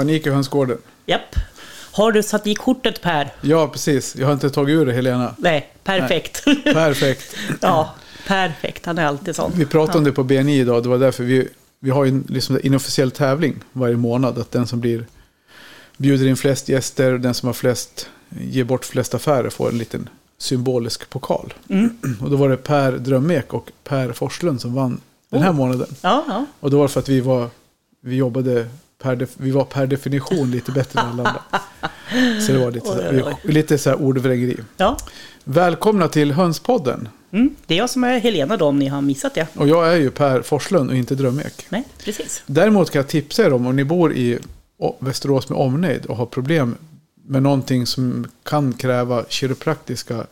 Panik i hönsgården. Japp. Har du satt i kortet Per? Ja, precis. Jag har inte tagit ur det, Helena. Nej, perfekt. Perfekt. ja, perfekt. Han är alltid sån. Vi pratade om det på BNI idag. Det var därför vi, vi har en liksom inofficiell tävling varje månad. Att den som blir bjuder in flest gäster, den som har flest, ger bort flest affärer får en liten symbolisk pokal. Mm. Och då var det Per Drömek och Per Forslund som vann den här Oh. månaden. Ja, ja. Och då var det för att vi var, vi jobbade vi var per definition lite bättre än alla andra. Så det var lite, så lite så här ordvrängeri. ja. Välkomna till Hönspodden. Mm. Det är jag som är Helena då, om ni har missat det. Och jag är ju Per Forslund och inte Drömek. Nej, precis. Däremot kan jag tipsa er om, om ni bor i Västerås med omnejd och har problem med någonting som kan kräva kiropraktiska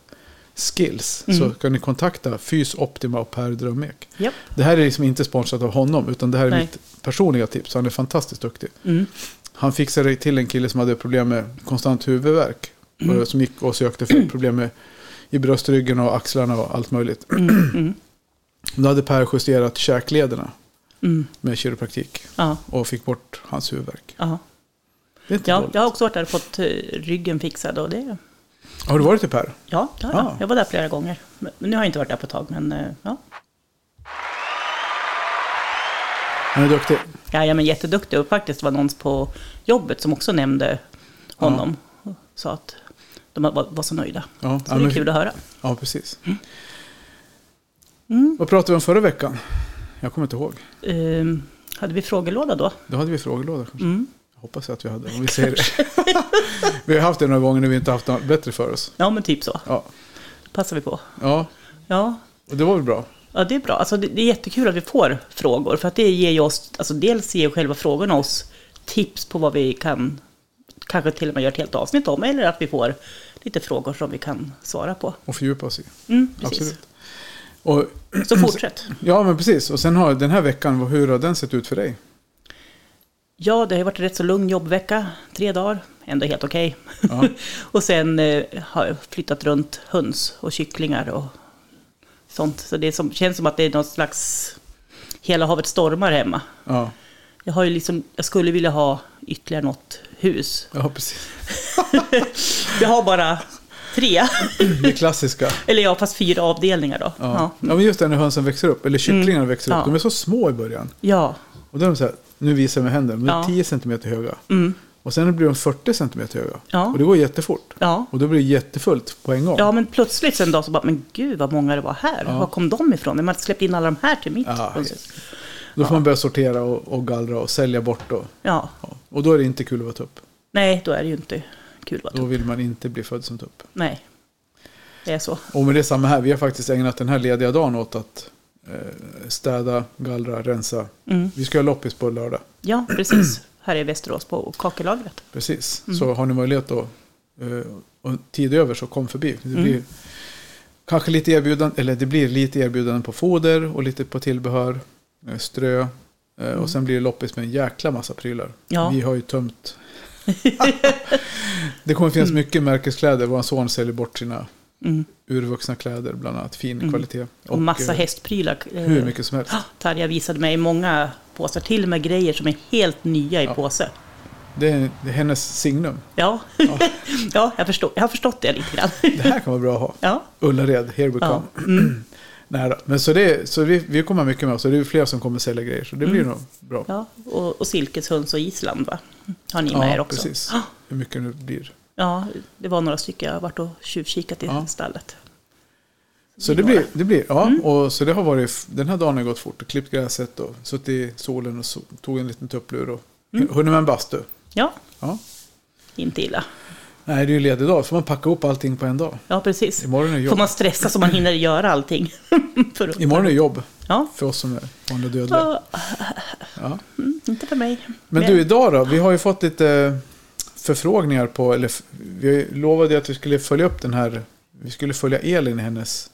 skills. Mm. Så kan ni kontakta Fys Optima och Per Drömek. Japp. Det här är liksom inte sponsrat av honom, utan det här är Nej. mitt personliga tips. Han är fantastiskt duktig. Mm. Han fixade till en kille som hade problem med konstant huvudvärk. Mm. Som gick och sökte för problem med i bröstryggen och axlarna och allt möjligt. Mm. Mm. Då hade Per justerat käklederna Mm. med kiropraktik. Ja, Och fick bort hans huvudvärk. ja. Det är inte ja, dåligt. jag har också varit där och fått eh, ryggen fixad. Och det, Har du varit i Per? ja, ja, Ah. ja, jag var där flera gånger. Men nu har jag inte varit där på ett tag. Men eh, ja, Han är duktig. ja, ja men jätteduktig. Och faktiskt var någon på jobbet som också nämnde honom. Och sa att de var, var så nöjda. Ja, Så ja, det är kul att höra. ja precis. Mm. Vad pratade vi om förra veckan? Jag kommer inte ihåg. Ehm, hade vi frågelåda då? Då hade vi frågelåda kanske. Mm. Jag hoppas att vi hade. Om vi det. vi har haft det några gånger när vi inte haft något bättre för oss. Ja, men typ så. Ja, passar vi på. ja Ja, och det var väl bra. Ja, det är bra. Alltså, det, det är jättekul att vi får frågor. För att det ger ju oss, alltså dels ger själva frågorna oss tips på vad vi kan, kanske till och med göra ett helt avsnitt om. Eller att vi får lite frågor som vi kan svara på. Och fördjupa oss i. Mm, precis. Absolut. Och, Så fortsätt. ja, men precis. Och sen har den här veckan, hur har den sett ut för dig? Ja, det har ju varit rätt så lugn jobbvecka. Tre dagar. Ändå helt okej. Ja. och sen eh, har jag flyttat runt höns och kycklingar och sånt. Så det som, känns som att det är något slags hela havet stormar hemma. Ja, Jag, har ju liksom, jag skulle vilja ha ytterligare något hus. ja precis. Jag har bara tre. Det klassiska. Eller ja, fast fyra avdelningar då. Ja. Ja. men just det när hönsen växer upp, eller kycklingarna Mm. växer upp. De är så små i början. Ja. Och då är de så här, nu visar jag med händerna, de är Ja. 10 cm höga. Mm. Och sen blir de 40 cm höga. Ja. Och det går jättefort. Ja. Och då blir det jättefullt på en gång. ja, men plötsligt en dag så bara, men gud vad många det var här. Ja. Var kom de ifrån? Man släppt in alla de här till mitt Ja. Då får man börja sortera och, och gallra och sälja bort. Och, Ja. och då är det inte kul att vara tupp. Nej, då är det ju inte kul. Va? Då vill man inte bli född som tupp. Nej, det är så. Och med det samma här, vi har faktiskt ägnat den här lediga dagen åt att städa, gallra, rensa. Mm. Vi ska ha loppis på lördag. Ja, precis. Här i Västerås på kakelagret. Precis. Mm. Så har ni möjlighet då eh, och tid över så kom förbi. Det Mm. blir kanske lite erbjudande, eller det blir lite erbjudanden på foder och lite på tillbehör, eh, strö. eh, Och sen blir det loppis med en jäkla massa prylar. Mm. Ja. Vi har ju tömt. det kommer finnas mycket märkeskläder. Vår son säljer bort sina Mm. urvuxna kläder, bland annat fin Mm. kvalitet. Och, massa eh, hästprylar. Eh, Hur mycket som helst. Tarja visade mig många påsar, till och med grejer som är helt nya i Ja. påse. Det är, det är hennes signum. Ja, ja. jag, förstår, jag har förstått det lite grann. Det här kan vara bra att ha. Ja, Ullared, here we ja. come. Mm. Då. Men så, det, så vi, vi kommer mycket med oss. Och det är fler som kommer sälja grejer. Så det blir Mm. nog bra. ja. Och, och silkeshöns och Island va? Har ni med er också? precis. Hur mycket det blir. Ja, det var några stycken. Jag har varit och tjuvkikat i Ja. stallet. Så det blir, det blir, ja. Och så det har varit, den här dagen har gått fort. Klippt gräset och suttit i solen och so, tog en liten tupplur och Mm. hunnit med en bastu. Ja, Ja. inte illa. Nej, det är ju ledig dag. får man packa upp allting på en dag. Ja, precis. Imorgon är Får jobb. man stressa så man hinner göra allting? För Imorgon är jobb Ja. för oss som är vanliga dödliga. Ja, mm, inte för mig. Men du, idag då? Vi har ju fått lite förfrågningar på, eller vi lovade att vi skulle följa upp den här, vi skulle följa Elin i hennes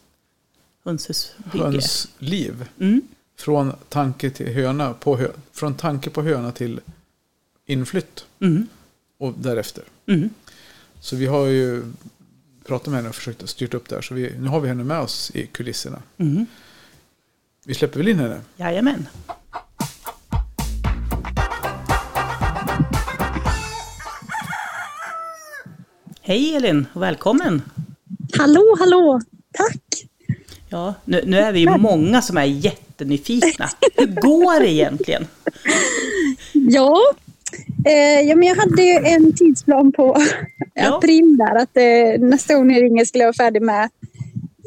hönsliv. Mm. Från tanke till höna, på hö, från tanke på höna till inflytt Mm. och därefter. Mm. Så vi har ju pratat med henne och försökt styra upp det här. Så vi, nu har vi henne med oss i kulisserna. Mm. Vi släpper väl in henne? Jajamän. Hej Elin och välkommen! Hallå, hallå! Tack! Ja, nu, nu är vi ju många som är jättenyfikna. Hur går det egentligen? Ja, eh, ja men jag hade ju en tidsplan på Ja. april där. Att eh, nästa gång ni ringer skulle jag vara färdig med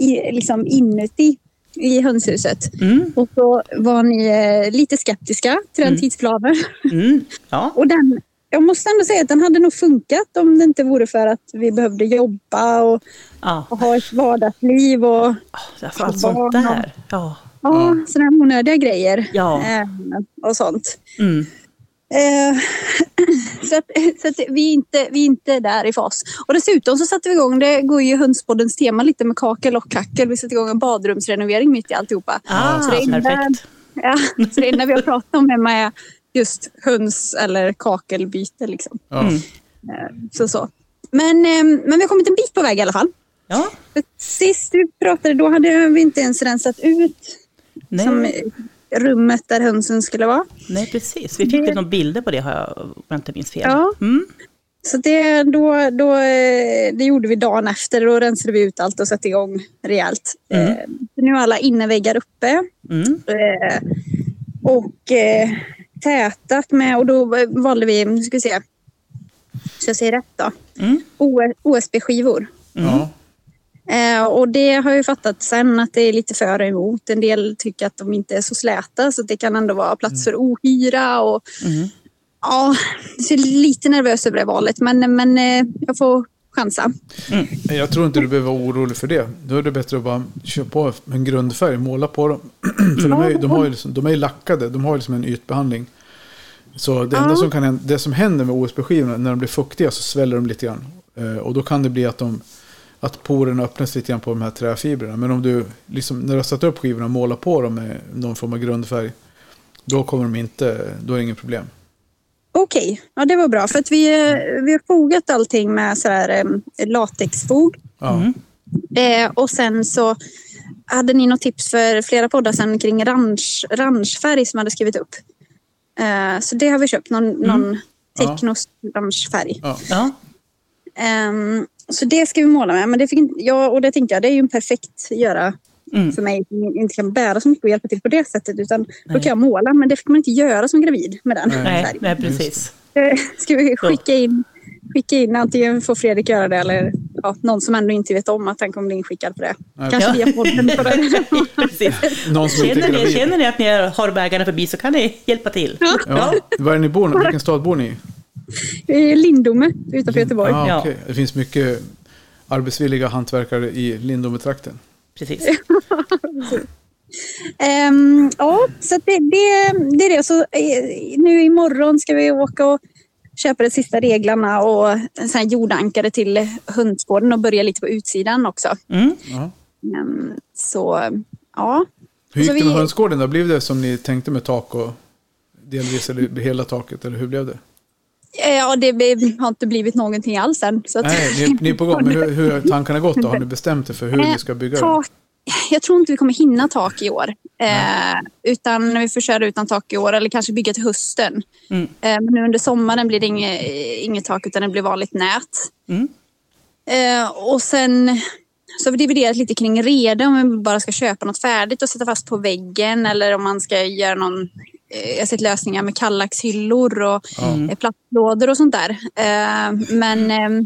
i, liksom inuti i hönshuset. Mm, Och så var ni eh, lite skeptiska till den tidsplanen. mm, ja, Och den, jag måste ändå säga att den hade nog funkat om det inte vore för att vi behövde jobba och, ja. och ha ett vardagsliv och Alltså, allt sånt där. Ja, ja, sådana här onödiga grejer. Ja. Eh, och sånt. mm, Eh, så att, så att vi, är inte, vi är inte där i fas. Och dessutom så satte vi igång, det går ju Hönspoddens tema lite med kakel och kackel. Vi satte igång en badrumsrenovering mitt i alltihopa. ah, så det innebär- perfekt. Ja, så det enda vi har pratat om hemma är just höns eller kakelbyte. Liksom. Ja. Mm. Eh, Så, så. Men, eh, men vi har kommit en bit på väg i alla fall. Ja, För Sist vi pratade då hade vi inte ens rensat ut rummet där hönsen skulle vara. nej, precis. Vi fick ju några bilder på det, har jag, om jag inte minns fel. Ja. Mm, Så det, då, då, eh, det gjorde vi dagen efter. Då rensade vi ut allt och satte igång rejält. Mm. Eh, nu är alla inneväggar uppe. mm, Eh, och eh, tätat med, och då valde vi, nu ska vi se, så jag säger rätt då, mm, OSB-skivor. Ja. Eh, och det har jag ju fattat sen att det är lite för och emot. En del tycker att de inte är så släta så det kan ändå vara plats för ohyra. Och, mm. ja, så jag är lite nervös över det valet men, men eh, jag får chansa. Jag tror inte du behöver vara orolig för det. Då är det bättre att bara köra på en grundfärg, måla på dem. för de är, de, har ju liksom, de är lackade, de har ju liksom en ytbehandling. Så det enda som kan hända, det som händer med OSB-skivorna, när de blir fuktiga så sväller de lite grann. Eh, och då kan det bli att, de, att porerna öppnas lite grann på de här träfibrerna. Men om du, liksom, när du har satt upp skivorna och målat på dem med någon form av grundfärg, då kommer de inte, då är det inget problem. Okej, ja det var bra för att vi, eh, vi har fogat allting med så här, eh, latexfog. Mm. Eh, och sen så hade ni något tips för flera poddar sen kring ranch, ranchfärg som jag hade skrivit upp. Eh, så det har vi köpt, någon, någon Ja. Technos ranchfärg. Ja. Ehm, så det ska vi måla med. Men det fick inte, ja, och det tänkte jag, det är ju en perfekt göra mm. för mig inte kan bära så mycket och hjälpa till på det sättet. Utan då kan jag måla, men det fick man inte göra som gravid med den Nej. Nej, färgen. nej, precis. Eh, Ska vi skicka in, skicka in antingen får Fredrik göra det eller ja, någon som ändå inte vet om att han kommer bli inskickad på det. Nej. Kanske Ja. via podden. På det. Någon som Känner ni, känner ni att ni har vägarna förbi så kan ni hjälpa till. Ja. Var är ni bor? Vilken stad bor ni i? Lindome utanför Göteborg. Ah, Ja. okej. Det finns mycket arbetsvilliga hantverkare i Lindometrakten. Precis. Ehm, ja, så det, det, det är det. Så, eh, nu imorgon ska vi åka och köpa de sista reglarna och en sån jordankare till hönsgården och börja lite på utsidan också. Mm. Ja. Ehm, så ja, Hur gick det med vi- hönsgården då? Blev det som ni tänkte med tak och delvis eller hela taket? Eller hur blev det? Eh, ja det har inte blivit någonting alls än. Så att, Nej, ni, ni är på gång. Men hur, hur har tankarna gått då? Har ni bestämt er för hur ni ska bygga det? jag tror inte vi kommer hinna tak i år. Eh, utan vi får köra utan tak i år eller kanske bygga till hösten. Mm. Eh, men nu under sommaren blir det inget, inget tak utan det blir vanligt nät. Mm. Eh, och sen så har vi dividerat lite kring reda om vi bara ska köpa något färdigt och sätta fast på väggen eller om man ska göra någon eh, jag har sett lösningar med kallaxhyllor och Ja. eh, plattlådor och sånt där. Eh, men eh,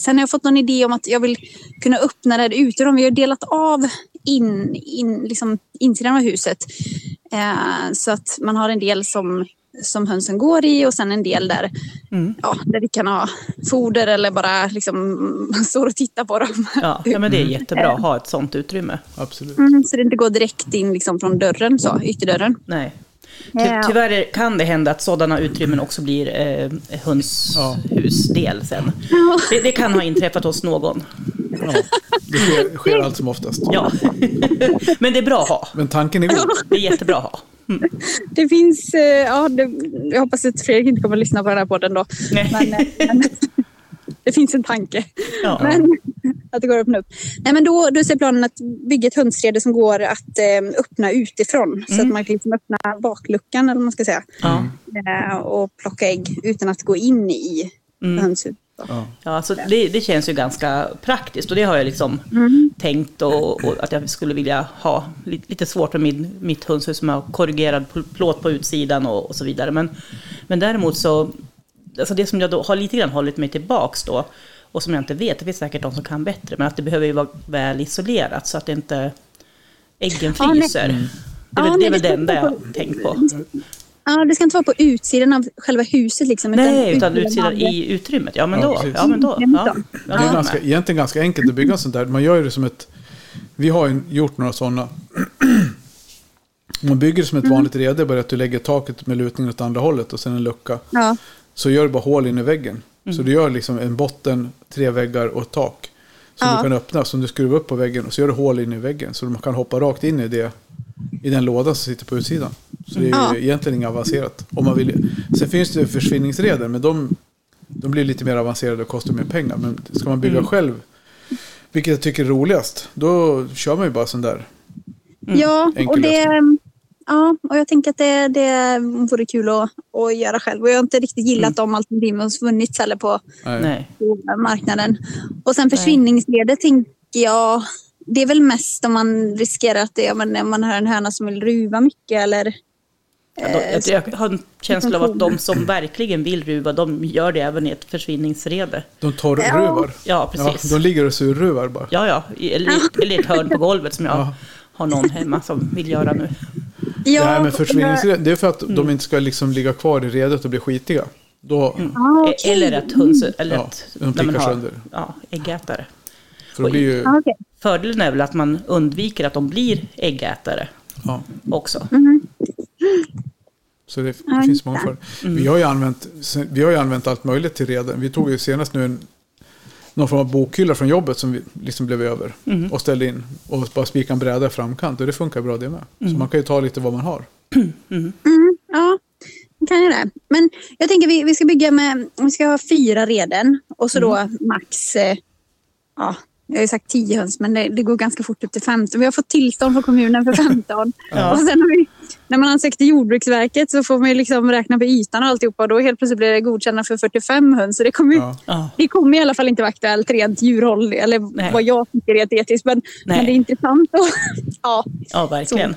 sen har jag fått någon idé om att jag vill kunna öppna det här uterum. Vi har delat av in, in, liksom insidan av huset. Eh, så att man har en del som, som hönsen går i och sen en del där, Mm. ja, där vi kan ha foder eller bara liksom står och tittar på dem. Ja, ja, men det är jättebra att ha ett sånt utrymme. Absolut. Mm, så det inte går direkt in liksom från dörren, så, ytterdörren. Nej. Ty, tyvärr kan det hända att sådana utrymmen också blir eh, hönshusdel sen. Det, det kan ha inträffat hos någon. Ja. Det sker, sker allt som oftast. Ja. Men det är bra att ha. Men tanken är god. Det är jättebra att ha. Det finns, eh, ja, det, jag hoppas att Fredrik inte kommer att lyssna på den här podden då. Nej. Men, eh, men det finns en tanke. Ja. Men, att det går att öppna upp. Nej, men då, då ser planen att bygga ett hönsrede som går att eh, öppna utifrån. Så att man kan liksom öppna bakluckan eller vad man ska säga. Ja. Eh, och plocka ägg utan att gå in i Mm. hönshuset. Ja. Alltså det, det känns ju ganska praktiskt och det har jag liksom tänkt och, och att jag skulle vilja ha lite, lite svårt med min, mitt hönshus som har korrigerad pl- plåt på utsidan och, och så vidare. Men, men däremot så, alltså det som jag då har lite grann hållit mig tillbaks då och som jag inte vet, det finns säkert de som kan bättre, men att det behöver ju vara väl isolerat så att det inte äggen Ja, fryser. Det är Ja, väl det, nej, är väl det det enda jag har tänkt på. Ja, det ska inte vara på utsidan av själva huset liksom. Nej, utan utsidan i utrymmet. Ja, men Ja, då. Ja, men då. Mm, Ja, ja. ja, Det är ganska, egentligen ganska enkelt att bygga sånt där. Man gör ju det som ett... Vi har ju gjort några sådana. Man bygger det som ett vanligt rede, bara att du lägger taket med lutning åt andra hållet och sen en lucka. Ja, Så gör du bara hål in i väggen. Så du gör liksom en botten, tre väggar och ett tak. Som Ja. du kan öppna, som du skruvar upp på väggen. Och så gör du hål in i väggen. Så man kan hoppa rakt in i det. I den lådan som sitter på utsidan. Så det är Ja. ju egentligen inget avancerat. Om man vill. Sen finns det försvinningsreden. Men de, de blir lite mer avancerade och kostar mer pengar. Men ska man bygga själv. Vilket jag tycker är roligast. Då kör man ju bara sån där. ja Enkel och det... Ja, och jag tänker att det, det vore kul att, att göra själv. Och jag har inte riktigt gillat de alternativen som funnits heller på, på marknaden. Och sen försvinningsledet tänker jag... Det är väl mest om man riskerar att det, man, om man har en höna som vill ruva mycket eller... Ja, de- Jag jag har en känsla av att de som verkligen vill ruva, de gör det även i ett försvinningsrede. De torrruvar. Ja, Ja, precis. de ligger och surruvar bara. Ja, ja. Eller, eller ett hörn på golvet som jag Ja. Har någon hemma som vill göra nu. det här med och- försvinningsreden. Det är för att de inte ska liksom ligga kvar i redet och bli skitiga. Då, Ja, E- okej. Eller ett höns, eller Ja, ett, de pickar har sönder. ja, äggätare. för blir ju... Ja, okej. Fördelen är väl att man undviker att de blir äggätare Ja. också. Så det, det Ja, finns många för. Vi, har ju använt, vi har ju använt allt möjligt till reden. Vi tog ju senast nu en, någon form av bokhylla från jobbet som vi liksom blev över. Och ställde in och bara spika en bräda i framkant. Och det funkar bra det med. Så man kan ju ta lite vad man har. Ja, vi kan göra det. Men jag tänker vi, vi ska bygga med, vi ska ha fyra reden och så då max, eh, ja, jag har ju sagt 10 höns men det, det går ganska fort upp till 15. Vi har fått tillstånd från kommunen för 15. Ja. Och sen har vi, när man ansöker till Jordbruksverket så får man ju liksom räkna på ytan och alltihopa och då helt plötsligt blir det godkända för 45 höns. Så det kommer, ju, Ja. Ja. det kommer i alla fall inte vara aktuellt rent djurhåll eller Nej. vad jag tycker är etiskt. Men, men det är intressant. Och, ja, ja, verkligen.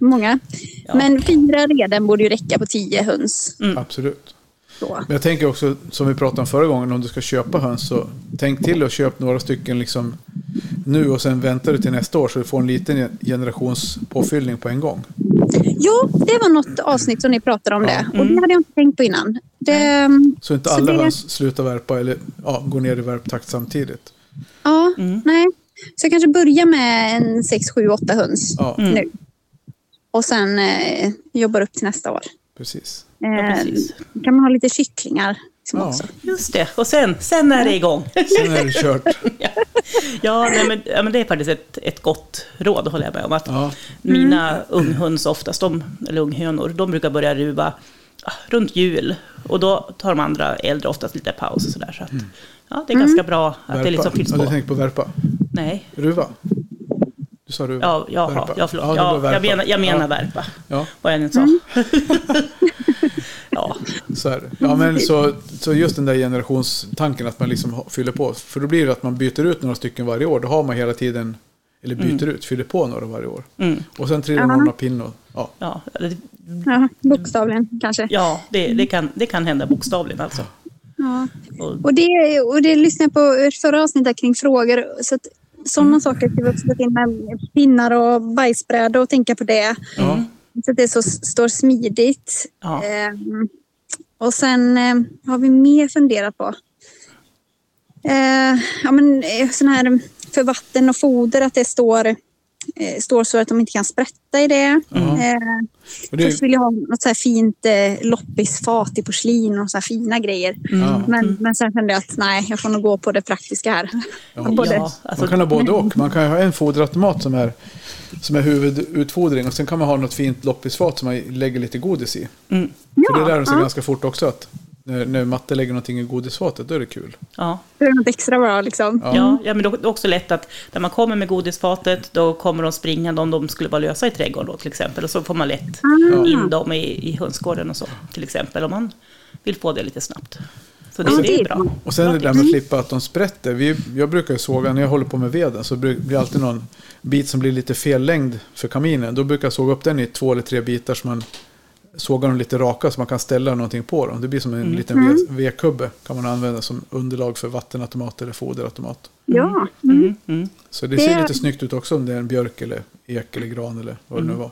många. Ja. Men fyra reden borde ju räcka på 10 höns. Absolut. Så. Men jag tänker också, som vi pratade om förra gången, om du ska köpa höns så tänk till och köp några stycken liksom nu och sen väntar du till nästa år så du får en liten generationspåfyllning på en gång. Jo, det var något avsnitt som ni pratade om det. Och Mm. det hade jag inte tänkt på innan. Det, Så inte Så alla det- höns slutar värpa eller ja, går ner i värptakt samtidigt. ja, Mm. nej. Så jag kanske börjar med en 6, 7, 8 höns Ja, Mm. nu. Och sen eh, jobbar upp till nästa år. precis. Ja, Eh, precis. kan man ha lite kycklingar liksom Ja. också. Just det, och sen, sen är det igång. Sen är det kört. Ja, nej, men, ja, men det är faktiskt ett, ett gott råd, håller jag med om. Att Ja, Mina unghöns oftast, de, eller unghönor, de brukar börja ruva ah, runt jul. Och då tar de andra äldre oftast lite paus och sådär. Så att, ja, det är ganska bra att det värpa. liksom fylls Ja, du på. tänkte på värpa? Nej, Ruva? Du sa ruva? ja, jaha, Värpa. ja, förlåt. Ja, Ja, jag menar, jag menar Ja. värpa, Ja, vad jag än sa. Mm. ja, så är det. Ja, men så, så just den där generationstanken att man liksom fyller på. För då blir det att man byter ut några stycken varje år. Då har man hela tiden, eller byter ut, fyller på några varje år. mm, Och sen trillar någon av pinn och ja. ja, det, Ja, bokstavligen kanske. ja det, det, kan, det kan hända bokstavligen alltså. Ja. Och, det, och det lyssnade jag på ert förra avsnittet kring frågor. Så att, sådana Mm. saker ska vi också ta in med pinnar och bajsbräda och tänka på det. ja. Så att det så står smidigt. ja. Ehm, och sen eh, har vi mer funderat på. Eh, ja, men eh, sån här för vatten och foder att det står, står så att de inte kan sprätta i det. Eh, Och det, Först vill jag ha något så här fint eh, loppisfat i porslin och så här fina grejer. ja. Men, men sen kände jag att nej, jag får nog gå på det praktiska här. Både- ja, alltså, Man kan ha både och. Man kan ha en foderautomat som är, som är huvudutfodring och sen kan man ha något fint loppisfat som man lägger lite godis i. mm, För det lär de sig ja. ganska fort också att när, när matte lägger någonting i godisfatet då är det kul. ja. Det är något extra bra liksom. Ja. Ja, ja, men då, det är också lätt att när man kommer med godisfatet, då kommer de springande om de skulle vara lösa i trädgården då till exempel. Och så får man lätt Ah. in dem i, i hönsgården och så till exempel, om man vill få det lite snabbt. Så det, Ja, det är bra. Och sen det där med att slippa att de sprätter. Vi, jag brukar ju såga, när jag håller på med veden så blir det alltid någon bit som blir lite fel längd för kaminen. Då brukar jag såga upp den i två eller tre bitar så man sågar dem lite raka så man kan ställa någonting på dem. Det blir som en liten ved- vedkubbe kan man använda som underlag för vattenautomat eller foderautomat. Ja. Mm, mm. Så det Det- ser lite snyggt ut också om det är en björk eller ek eller gran eller vad det nu var.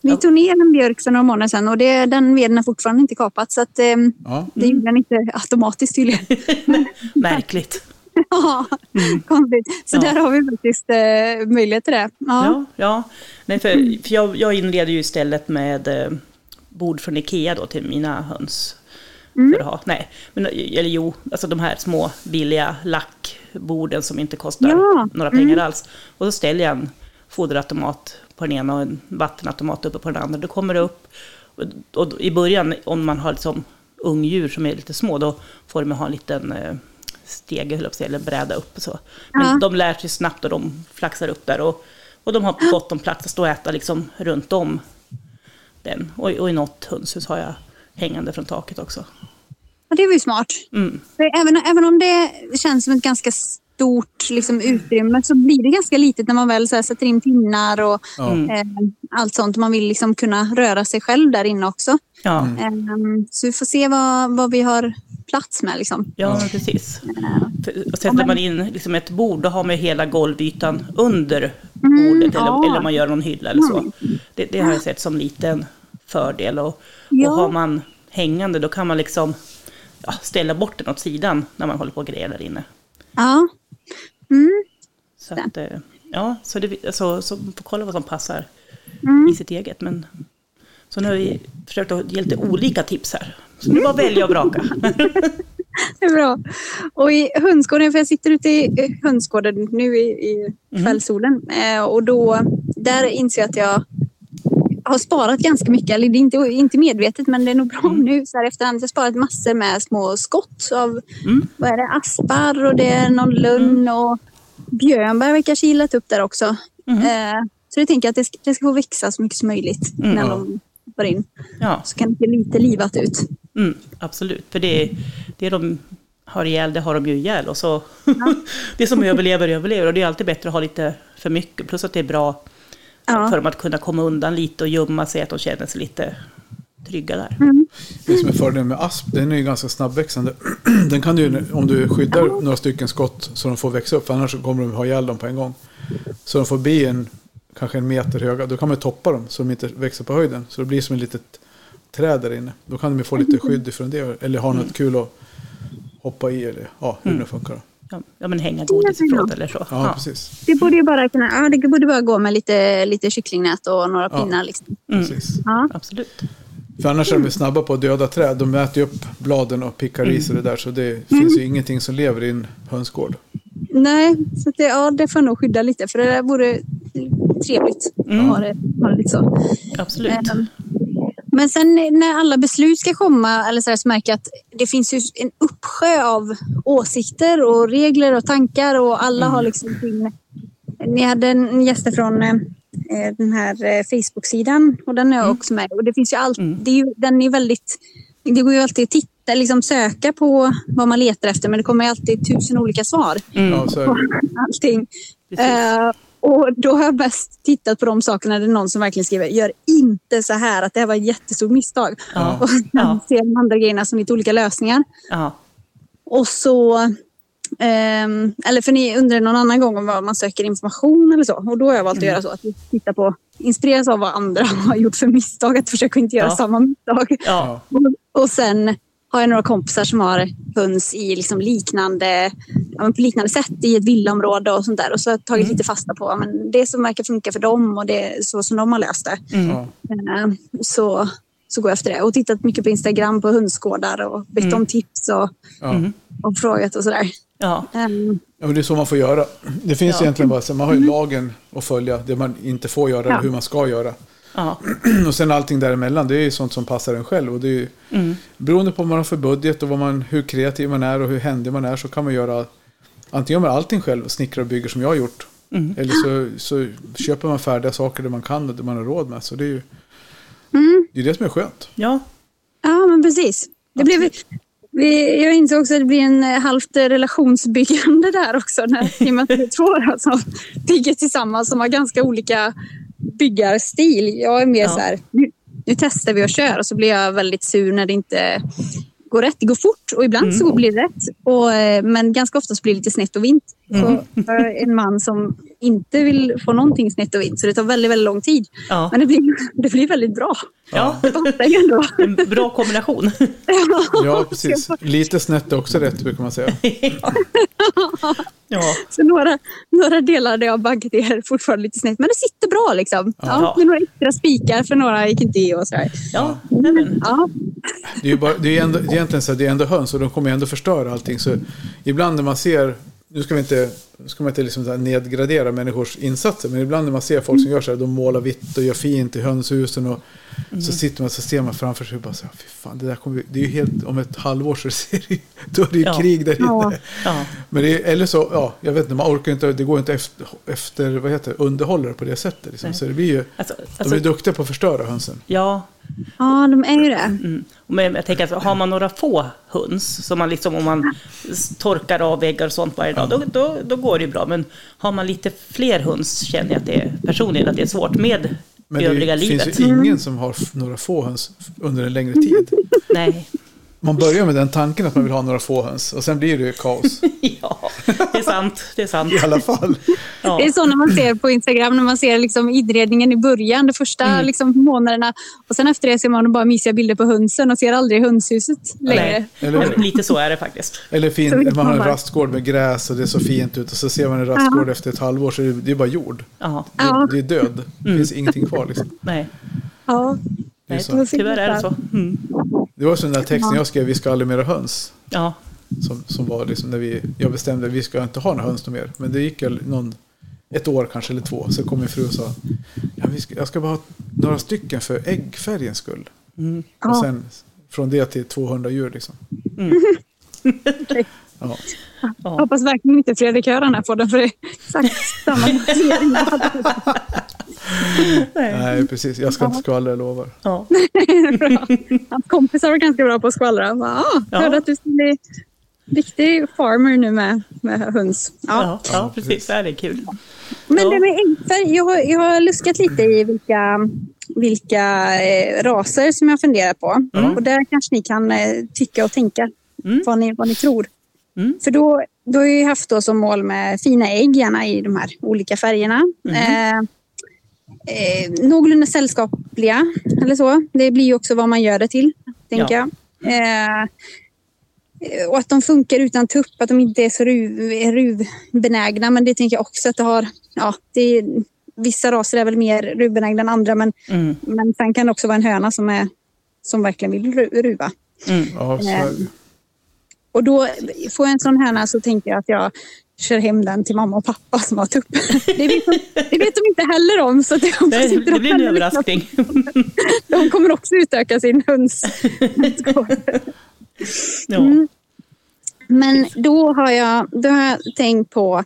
Vi tog ner en björk för några månader sedan och det, den veden har fortfarande inte kapat. Så att, ehm, Ja, det gjorde den inte automatiskt tydligen. Märkligt. Ja, konstigt. Så Ja. där har vi faktiskt eh, möjlighet till det. Ja. Ja, ja. Nej, för, för jag, jag inreder ju istället med eh, bord från Ikea då till mina höns. För att ha. Nej, men, eller jo, alltså de här små billiga lackborden som inte kostar Ja, några pengar alls. Och så ställer jag en foderautomat på den ena och en vattenautomat uppe på den andra. Då kommer det upp. Och, och i början, om man har liksom ungdjur som är lite små, då får de ha en liten eh, stege, höll jag på att säga, eller bräda upp. Och så. Men Ja. de lär sig snabbt och de flaxar upp där. Och, och de har gott om plats att stå och äta liksom runt om den. Och, och i något hönshus har jag hängande från taket också. Ja, det var ju smart. Mm. För även, även om det känns som ett ganska stort liksom, utrymme så blir det ganska litet när man väl så här, sätter in pinnar och Ja. eh, allt sånt. Man vill liksom kunna röra sig själv där inne också. Ja, Ehm, så vi får se vad, vad vi har plats med. Liksom. ja precis. Och sätter man in liksom ett bord, då har man hela golvytan under bordet. Eller, ja. eller om man gör någon hylla eller så. Det, det har jag sett som liten fördel. Och, Ja. och har man hängande, då kan man liksom ja, ställa bort den åt sidan när man håller på och grejer där inne. Ja. Mm. Så, att, eh, ja, så, det, så, så får kolla vad som passar Mm. i sitt eget. Men, så nu har vi försökt att ge lite olika tips här. Så nu bara välja och vraka. Det är bra. Och i hönsgården, för jag sitter ute i eh, hönsgården nu i, i kvällssolen. Eh, och då, där inser jag att jag har sparat ganska mycket. Eller det är inte, inte medvetet, men det är nog bra nu så här efterhand. Jag har sparat massor med små skott av Mm. vad är det, aspar och det är någon lönn och björnbär verkar kilat upp där också. Mm. Eh, så jag tänker att det ska, det ska få växa så mycket som möjligt Mm. när de hoppar in. Ja. Så kan det se lite livat ut. Mm, absolut, för det, det de har ihjäl, det har de ju ihjäl. Och så, det som överlever, överlever. Och det är alltid bättre att ha lite för mycket. Plus att det är bra Ja. för dem att kunna komma undan lite och gömma sig, att de känner sig lite trygga där. Det som är fördelen med asp, den är ju ganska snabbväxande. Den kan du, om du skyddar några stycken skott så de får växa upp, för annars kommer de ha ihjäl dem på en gång. Så de får bli en, kanske en meter höga, då kan man toppa dem så de inte växer på höjden. Så det blir som ett litet träd där inne. Då kan de ju få lite skydd ifrån det, eller ha något kul att hoppa i, eller ja, hur det nu funkar. Då. Ja, men hänga godis ifrån eller så. Ja, precis. Det borde ju bara kunna, ja, det borde bara gå med lite, lite kycklingnät och några Ja. pinnar. Liksom. Mm, precis. Ja. absolut. För annars är de snabba på att döda träd. De äter ju upp bladen och pickar i sig det där. Så det finns ju ingenting som lever i en hönsgård. Nej, så det, ja, det får jag nog skydda lite för det där vore trevligt. Mm. att Ha det, ha det lite så. absolut. Ehm, Men sen när alla beslut ska komma eller så, här, så märker jag att det finns ju en uppsjö av åsikter och regler och tankar och alla har liksom sin... Ni hade en gäst från eh, den här eh, Facebook-sidan och den är jag också med. Och det finns ju allt, Mm. det är ju, den är väldigt... Det går ju alltid att titta, liksom söka på vad man letar efter men det kommer ju alltid tusen olika svar Mm, Ja, så är det. allting. precis. Eh, och då har jag mest tittat på de sakerna där någon som verkligen skriver gör inte så här, att det här var ett jättestort misstag. Ja. Och sen Ja. ser de andra grejerna som lite olika lösningar. Ja. Och så, ehm, eller för ni undrar någon annan gång om vad man söker information eller så. Och då har jag valt att Mm. göra så att vi tittar på, inspireras av vad andra har gjort för misstag, att försöka inte göra samma misstag. Och, och sen har jag några kompisar som har höns i liksom liknande, ja, men på liknande sätt i ett villaområde och sånt där. Och så har jag tagit lite fasta på men det som verkar funka för dem och det är så som de har löst det. Mm. Eh, Så, så går jag efter det. Och tittat mycket på Instagram på hönsgårdar och bett om tips och. Mm. och frågat och sådär. Ja. Um, Ja, men det är så man får göra. Det finns Ja. egentligen bara så man har ju lagen att följa, det man inte får göra Ja. hur man ska göra. Ja. Och sen allting däremellan, det är ju sånt som passar en själv. Och det är ju, Mm. beroende på vad man har för budget och vad man, hur kreativ man är och hur händig man är så kan man göra antingen gör man allting själv och snickrar och bygger som jag har gjort. Mm. Eller så, så köper man färdiga saker där man kan och där man har råd med. Så det är ju mm, det, är det som är skönt. Ja. ja, men precis. Det blev, Vi, jag insåg också att det blir en eh, halvt relationsbyggande där också. När, I och med att det är två som bygger tillsammans som har ganska olika byggarstil. Jag är mer Ja. så här, nu, nu testar vi och kör och så blir jag väldigt sur när det inte går rätt. Det går fort och ibland så blir det rätt. Och, eh, men ganska ofta så blir det lite snett och vint. Jag är en man som inte vill få någonting snett och vint så det tar väldigt, väldigt lång tid. Ja. Men det blir, det blir väldigt bra. Ja, en bra kombination. Ja, precis. Lite snett är också rätt brukar man säga. Ja, Så några, några delar där jag baggat är fortfarande lite snett. Men det sitter bra liksom. Ja, Ja. med några extra spikar för några gick inte i och sådär. ja, men. Ja, Det är ju bara, det är ändå, det är egentligen så att det är ändå höns och de kommer ändå förstöra allting. Så ibland när man ser, nu ska vi inte, ska man inte liksom nedgradera människors insatser, men ibland när man ser folk som gör så här, de målar vitt och gör fint i hönshusen och så sitter man så ser man framför sig och bara så här, fy fan, det där kommer, det är ju helt, om ett halvår så ser det, då är det ju Ja. krig där inne. Ja. Men är, eller så, ja, jag vet inte, man orkar inte, det går inte efter, efter vad heter det, underhålla det på det sättet. Liksom. Så det blir ju, alltså, de alltså, är duktiga på att förstöra hönsen. ja, ja de är ju det. Mm. Men jag tänker att har man några få höns, som man liksom, om man torkar av väggar och sånt varje dag, då, då, då går det ju bra. Men har man lite fler höns känner jag att det är, personligen att det är svårt med Men det övriga det finns ju ingen som har några få höns under en längre tid. Nej, Man börjar med den tanken att man vill ha några få höns och sen blir det ju kaos. ja, det är sant. Det är sant. I alla fall. Ja. Det är så när man ser på Instagram, när man ser liksom inredningen i början, de första Mm. liksom månaderna. Och sen efter det ser man bara mysiga bilder på hönsen och ser aldrig hönshuset längre. Eller- lite så är det faktiskt. Eller fin, man har en rastgård med gräs och det är så fint ut och så ser man en rastgård efter ett halvår så är det, är bara jord. Ja, Det, Ja. det är död. Det Mm. finns ingenting kvar liksom. nej, Ja. Det är nej så. tyvärr är det så. Mm. Det var så den där texten jag skrev, vi ska aldrig mer ha höns. Ja, Som, som var liksom när vi, jag bestämde att vi ska inte ha några höns mer. Men det gick ju någon, ett år kanske eller två. Så kom min fru och sa, ja, vi ska, jag ska bara ha några stycken för äggfärgens skull. mm. Och sen från det till 200 djur liksom. Mm. Ja. Jag ja. hoppas verkligen inte Fredrik hör den här podden för det är exakt samma motivering. jag hade. Nej, precis. Jag ska inte skvallra, jag lovar. ja. Bra. Hans kompisar var ganska bra på att skvallra. Bara, ah, Ja. hörde att du ska bli riktig farmer nu med, med höns. Ja. Ja, ja, precis. Det är kul. Men Ja. det med äggfärg, jag, har- jag har luskat lite i vilka, vilka eh, raser som jag funderar på. Och där kanske ni kan eh, tycka och tänka Mm. vad, ni, vad ni tror. Mm. För då, då har jag ju haft då som mål med fina ägg, gärna i de här olika färgerna. Eh, eh, någorlunda sällskapliga eller så. Det blir ju också vad man gör det till, tänker Ja. jag. Eh, eh, och att de funkar utan tupp, att de inte är så ruv, ruvbenägna. Men det tänker jag också att det har... Ja, det är, vissa raser är väl mer ruvbenägna än andra, men, Mm. men sen kan det också vara en höna som, är, som verkligen vill ru- ruva. Mm. Ja, så, Eh, Och då får jag en sån höna så tänker jag att jag kör hem den till mamma och pappa som har tupp. Det vet de, det vet de inte heller om. Så det, Det, det blir en överraskning. De kommer också utöka sin höns. Mm. Men då har jag, då har jag tänkt på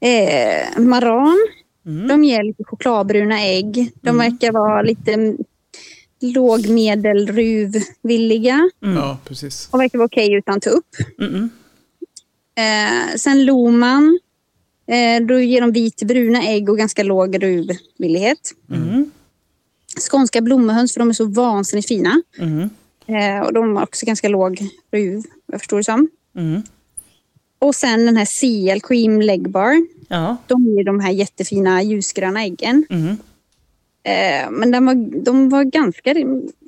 eh, maran. Mm. De ger lite chokladbruna ägg. De verkar vara lite lågmedelruvvilliga ja, precis. och verkar vara okej utan tupp. Mm. Eh, sen Loman. Eh, då ger de vitbruna ägg och ganska låg ruvvillighet. Mm. Skånska blommehöns för de är så vansinnigt fina. Mm. Eh, och de har också ganska låg ruv, jag förstår det som. Mm. Och sen den här CL Cream Leg Bar. Ja. De ger de här jättefina ljusgröna äggen. Mm. Eh, men den var, de var ganska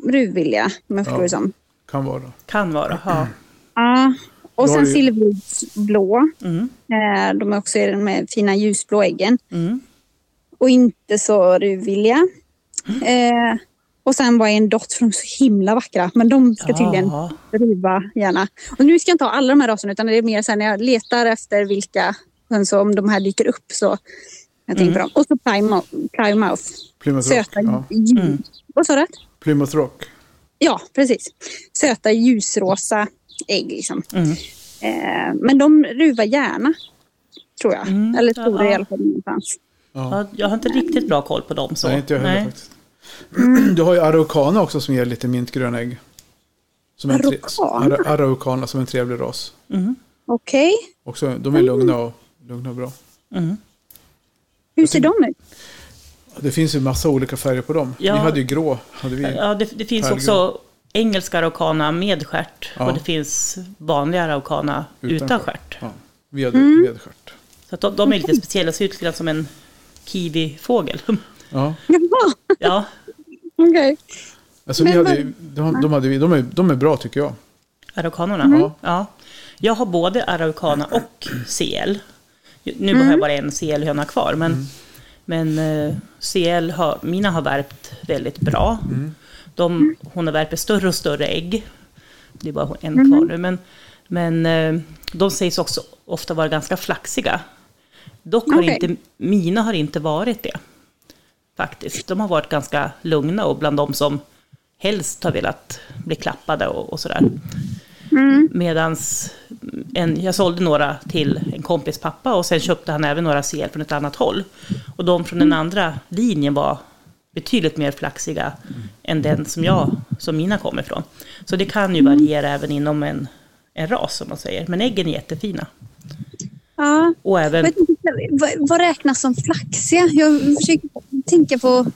ruvvilliga, om jag förstår Ja. det som. Kan vara. Kan vara. Ja. Ja. Och sen du- silverblå. Mm. Eh, de är också de med fina ljusblå äggen. Mm. och inte så ruvvilliga. Eh, och sen var en dott för de är så himla vackra. Men de ska tydligen Ja. ruva gärna. Och nu ska jag inte ha alla de här raserna utan det är mer så här när jag letar efter vilka höns om de här dyker upp så jag tänker på dem. Och så Plymouth. Plymouth. Plymouth Rock. Söta Ja. ljus. Mm. Vad sa du? Plymouth Rock. Ja, precis. Söta ljusrosa ägg liksom. Mm. Eh, men de ruvar gärna. Tror jag. Mm, Eller tror det i alla fall någonstans. Ja. Ja, jag har inte riktigt bra koll på dem. Så. Nej, inte jag heller Nej. faktiskt. Du har ju Araucana också som ger lite mintgröna ägg. Som en tre- Araucana? Ara- Araucana som en trevlig ras. Okej. Också, de är lugna och, lugna och bra. Hur ser de ut? Det finns ju massa olika färger på dem. Ja. Vi hade ju grå. Hade vi. Ja, det, det finns Pärlgrå. också engelska araucana med stjärt Ja. och det finns vanliga araucana Utan utan, stjärt. Ja, vi hade med stjärt. Så att de, de är lite speciella, ser ut lite som en kiwifågel. Ja. Ja, okej. Alltså, vi hade, de, de, hade, vi- de, är, de är bra tycker jag. araukanerna. Ja. Ja. Jag har både araukana och CL. Nu har jag bara en CL-höna kvar, men, men eh, CL har, mina har värpt väldigt bra. De, hon har värpt större och större ägg. Det är bara en kvar nu, men, men eh, de sägs också ofta vara ganska flaxiga. Dock har Okej. inte, mina har inte varit det. Faktiskt. De har varit ganska lugna och bland de som helst har velat bli klappade och, och sådär. Medans en, jag sålde några till en kompis pappa och sen köpte han även några CL från ett annat håll. Och de från den andra linjen var betydligt mer flaxiga än den som, jag, som mina kommer ifrån. Så det kan ju variera även inom en, en ras som man säger. Men äggen är jättefina. Ja. Och även, Jag vet inte, vad, vad räknas som flaxiga? Jag försöker tänka på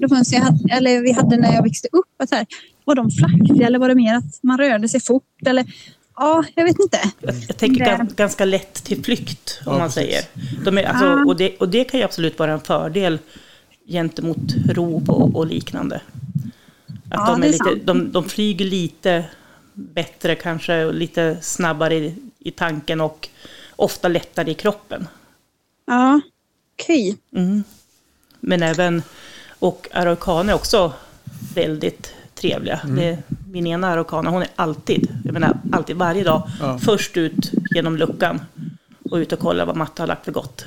de höns jag hade, eller vi hade när jag växte upp. Att här, var de flaxiga eller var det mer att man rörde sig fort? Eller, ja, jag vet inte. jag, jag tänker Det- gan, ganska lätt till flykt om Ja, man precis. säger. De är, alltså, Ah. och, det, och det kan ju absolut vara en fördel gentemot rov och, och liknande. Att Ja, de, är är lite, de, de flyger lite bättre kanske, och lite snabbare i, i tanken och ofta lättare i kroppen. Ja, okej. Men även, och araukaner är också väldigt trevliga. Mm. Det, min ena araukana, hon är alltid, jag menar alltid, varje dag, Ja. först ut genom luckan och ut och kolla vad matte har lagt för gott.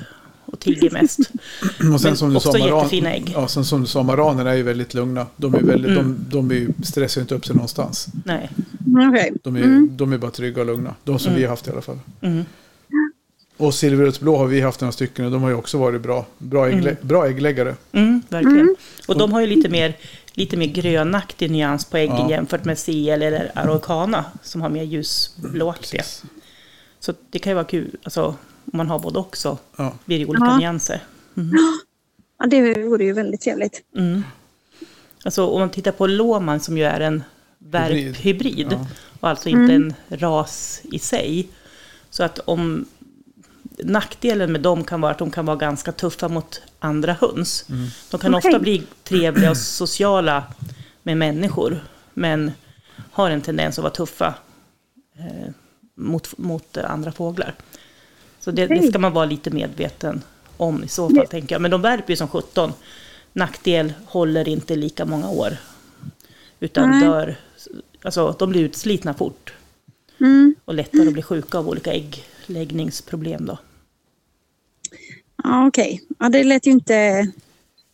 Och tigger mest. Och sen som du också sa, jättefina ägg. Ja, sen som du sa, maranerna är ju väldigt lugna. De, är väldigt, Mm. de, de är ju, stressar ju inte upp sig någonstans. Nej. Okej. De är, de är bara trygga och lugna. De som vi har haft i alla fall. Mm. Och silverötsblå har vi haft några stycken och de har ju också varit bra, bra, ägglä, bra äggläggare. Mm, verkligen. Och de har ju lite mer, lite mer grönaktig nyans på äggen Ja. jämfört med CL eller araucana som har mer ljusblåaktiga. Precis. Så det kan ju vara kul, alltså om man har både och så Ja. blir det olika Ja. nyanser. Ja, det vore ju väldigt trevligt. Mm. Alltså om man tittar på Loman som ju är en Hybrid. värphybrid Ja. och alltså inte en ras i sig. Så att om nackdelen med dem kan vara att de kan vara ganska tuffa mot andra höns. De kan Okej. ofta bli trevliga och sociala med människor, men har en tendens att vara tuffa eh, mot, mot andra fåglar. Så det, det ska man vara lite medveten om i så fall, tänker jag. Men de värper ju som 17. Nackdel håller inte lika många år. Utan Nej. dör, alltså de blir utslitna fort. Mm. Och lättare att bli sjuka av olika äggläggningsproblem då. Ja, okej. Ja, det lät ju inte...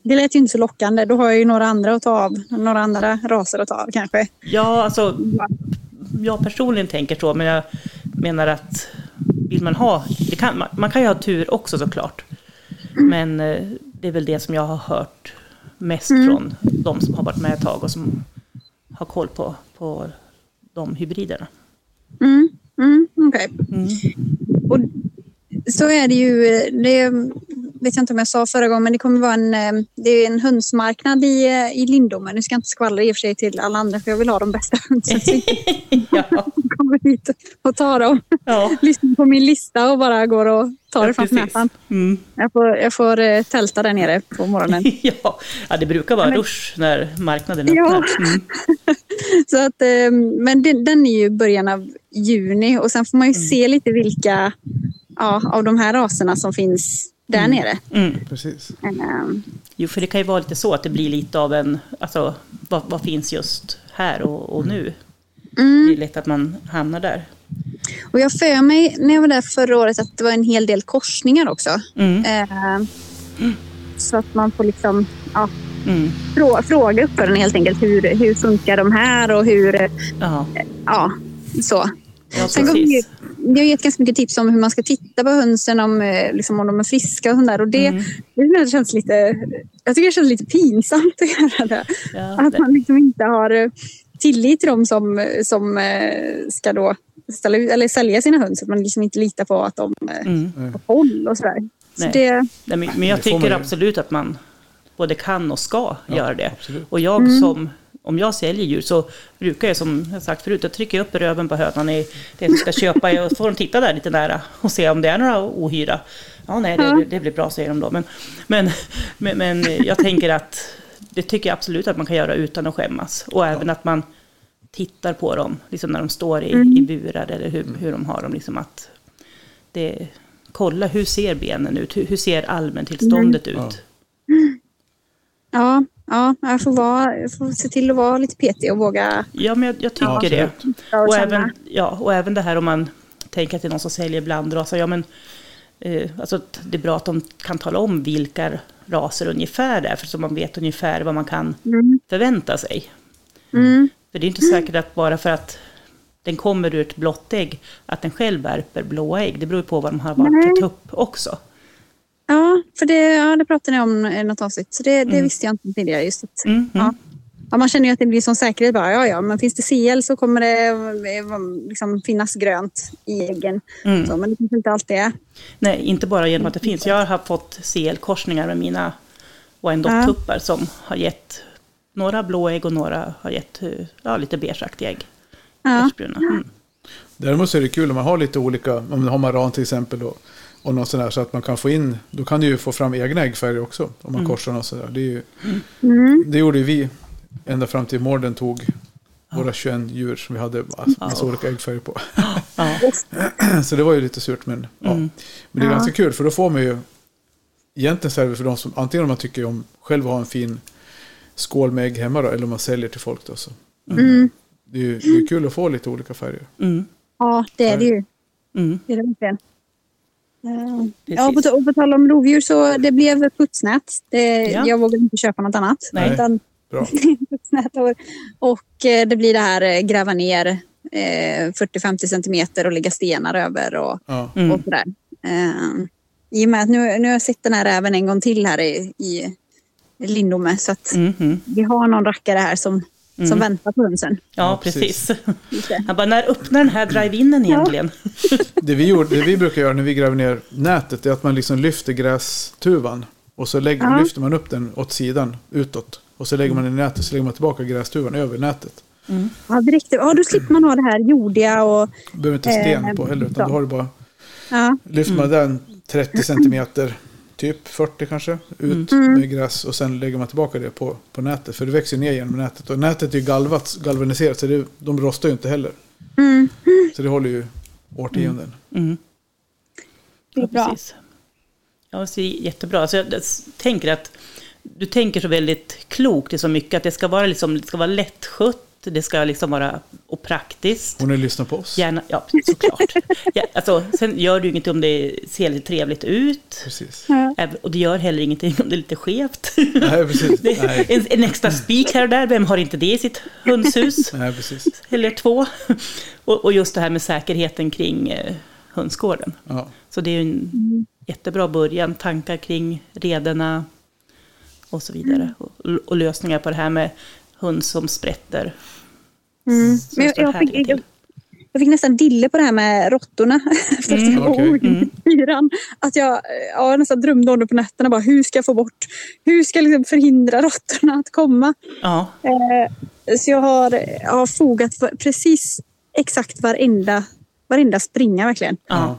Det lät ju inte så lockande. Då har jag ju några andra att ta av. Några andra raser att ta av kanske. Ja, alltså jag personligen tänker så, men jag menar att vill man ha, kan, man, man kan ju ha tur också såklart. Men eh, det är väl det som jag har hört mest från de som har varit med ett tag och som har koll på, på de hybriderna. Mm. Mm, okej. Mm. Och så är det ju, det vet jag inte om jag sa förra gången, men det kommer vara en, eh, det är en hönsmarknad i, eh, i Lindome. Nu ska jag inte skvallra i och för sig till alla andra, för jag vill ha de bästa hönsen. Ja, kommer hit och tar dem. ja, Lyssnar på min lista och bara går och tar ja det framför näsan. Mm. Jag får, jag får eh, tälta där nere på morgonen. ja. ja, det brukar vara rush när marknaden Ja. öppnar. Mm. Så att, eh, men den, den är ju början av juni och sen får man ju Mm. se lite vilka ja, av de här raserna som finns där nere. Mm. Precis. Eh, Jo, för det kan ju vara lite så att det blir lite av en, alltså vad, vad finns just här och, och nu? Mm. Det är lätt att man hamnar där. Och jag för mig när jag var där förra året att det var en hel del korsningar också. Mm. Eh, så att man får liksom ja, Mm. frå, fråga uppfödarna helt enkelt. Hur, hur funkar de här och hur... eh, Ja, så. ja Sen ju, precis. jag har gett ganska mycket tips om hur man ska titta på hönsen, om, eh, liksom, om de är friska och sånt där. Och det, Mm. det känns lite, jag tycker det känns lite pinsamt att göra det. Ja, Att det, man liksom inte har eh, tillit till dem som, som eh, ska då ställa ut, eller sälja sina höns. Att man liksom inte litar på att de eh, Mm. har koll och sådär. Så Nej. det, Nej, men, jag tycker absolut att man både kan och ska Ja, göra det. absolut. Och jag som, om jag säljer djur så brukar jag som jag sagt förut, jag trycker upp röven på hönan i det som ska köpa och får de titta där lite nära och se om det är några ohyra. Ja, nej, det, det blir bra säger de då. Men, men, men, men jag tänker att det tycker jag absolut att man kan göra utan att skämmas. Och även att man tittar på dem, liksom när de står i, i burar eller hur, hur de har dem. Liksom att det, kolla hur ser benen ut, hur, hur ser allmäntillståndet ut. Ja. ja, ja, jag får, vara, jag får se till att vara lite petig och våga Ja, men jag, jag tycker Ja, det. och även, ja, och även det här om man tänker att det är någon som säljer blandraser. Ja, men, eh, alltså, det är bra att de kan tala om vilka raser ungefär det är, för så man vet ungefär vad man kan Mm. förvänta sig. Mm. För det är inte säkert att bara för att den kommer ur ett blått ägg, att den själv värper blåa ägg. Det beror på vad de har valt Nej. tupp också. Ja, för det, ja, det pratade ni om i något avsnitt. Så det, det visste jag inte tidigare. Just att, Mm, mm. Ja. ja, man känner ju att det blir som säkerhet. Bara, ja, ja, men finns det CL så kommer det eh, liksom, finnas grönt i äggen. Mm. Så, men det kanske inte alltid är. Nej, inte bara genom att det finns. Jag har fått CL-korsningar med mina Wyandotte-tuppar som har gett några blå ägg och några har gett ja, lite beigeaktiga ägg. Ja. Mm. Däremot så är det kul om man har lite olika, om man har maran till exempel och, och något sådär så att man kan få in, då kan du ju få fram egna äggfärger också om man korsar något sådär. Det, är ju, Mm. det gjorde ju vi ända fram till Morden tog våra 21 djur som vi hade massa Ja. olika äggfärger på. Ja. så det var ju lite surt men, ja. Mm. men det är Ja. ganska kul för då får man ju egentligen det för de som, antingen om man tycker om själv att ha en fin skål med ägg hemma då, eller om man säljer till folk då. Så. Mm. Det är ju det är kul att få lite olika färger. Mm. Ja, det är det ju. Mm. Det är det verkligen. Eh. Ja, på, och på tal om rovdjur så det blev putsnät. Det, Ja. Jag vågade inte köpa något annat. Nej. Utan Bra. och, och eh, det blir det här eh, gräva ner eh, 40-50 centimeter och lägga stenar över och, Ja. och Mm. sådär. Eh, I och med att nu, nu har jag sett den här räven en gång till här i, i Lindome så att Mm. Mm. vi har någon rackare här som, som Mm. väntar på hönsen. Ja, Ja, precis. Han bara, när öppnar den här drive-inen egentligen? Det vi, gjorde, det vi brukar göra när vi gräver ner nätet är att man liksom lyfter grästuvan. Och så lägger, Ja. lyfter man upp den åt sidan, utåt. Och så lägger man den i nätet, så lägger man tillbaka grästuvan över nätet. Ja, direkt. ja, då slipper man ha det här jordiga och Du behöver inte sten Eh, på heller, utan då har du bara... ja, Lyfter man den 30 centimeter, typ 40 kanske, ut med gräs. Och sen lägger man tillbaka det på, på nätet. För det växer ner genom nätet. Och nätet är ju galvat, galvaniserat, så det, de rostar ju inte heller. mm, Så det håller ju årtionden. Mm. det är Ja, bra. precis. Ja, det ser jättebra. Så jag tänker att du tänker så väldigt klokt i så mycket. Att det ska vara, liksom, det ska vara lättskött, det ska liksom vara praktiskt. Hon har lyssnat på oss. Gärna, ja, såklart. ja, alltså, sen gör det ju inget om det ser lite trevligt ut. Precis. Och det gör heller ingenting om det är lite skevt. Nej, precis. Nej. en, en extra spik här och där, vem har inte det i sitt hönshus? Nej, precis. Eller två. Och, och just det här med säkerheten kring eh, hönsgården. Ja. Så det är en jättebra början. Tankar kring rederna och så vidare. Och, och lösningar på det här med höns som sprätter. Mm. Men jag, jag, fick, jag, jag fick nästan dille på det här med råttorna. Att Mm, okej. var Mm. fyran. Att jag, ja, jag nästan drömde om det på nätterna. Bara, hur ska jag få bort, hur ska jag liksom förhindra råttorna att komma? Ja, Eh, så jag har, jag har fogat precis exakt varenda, varenda springa verkligen. ja.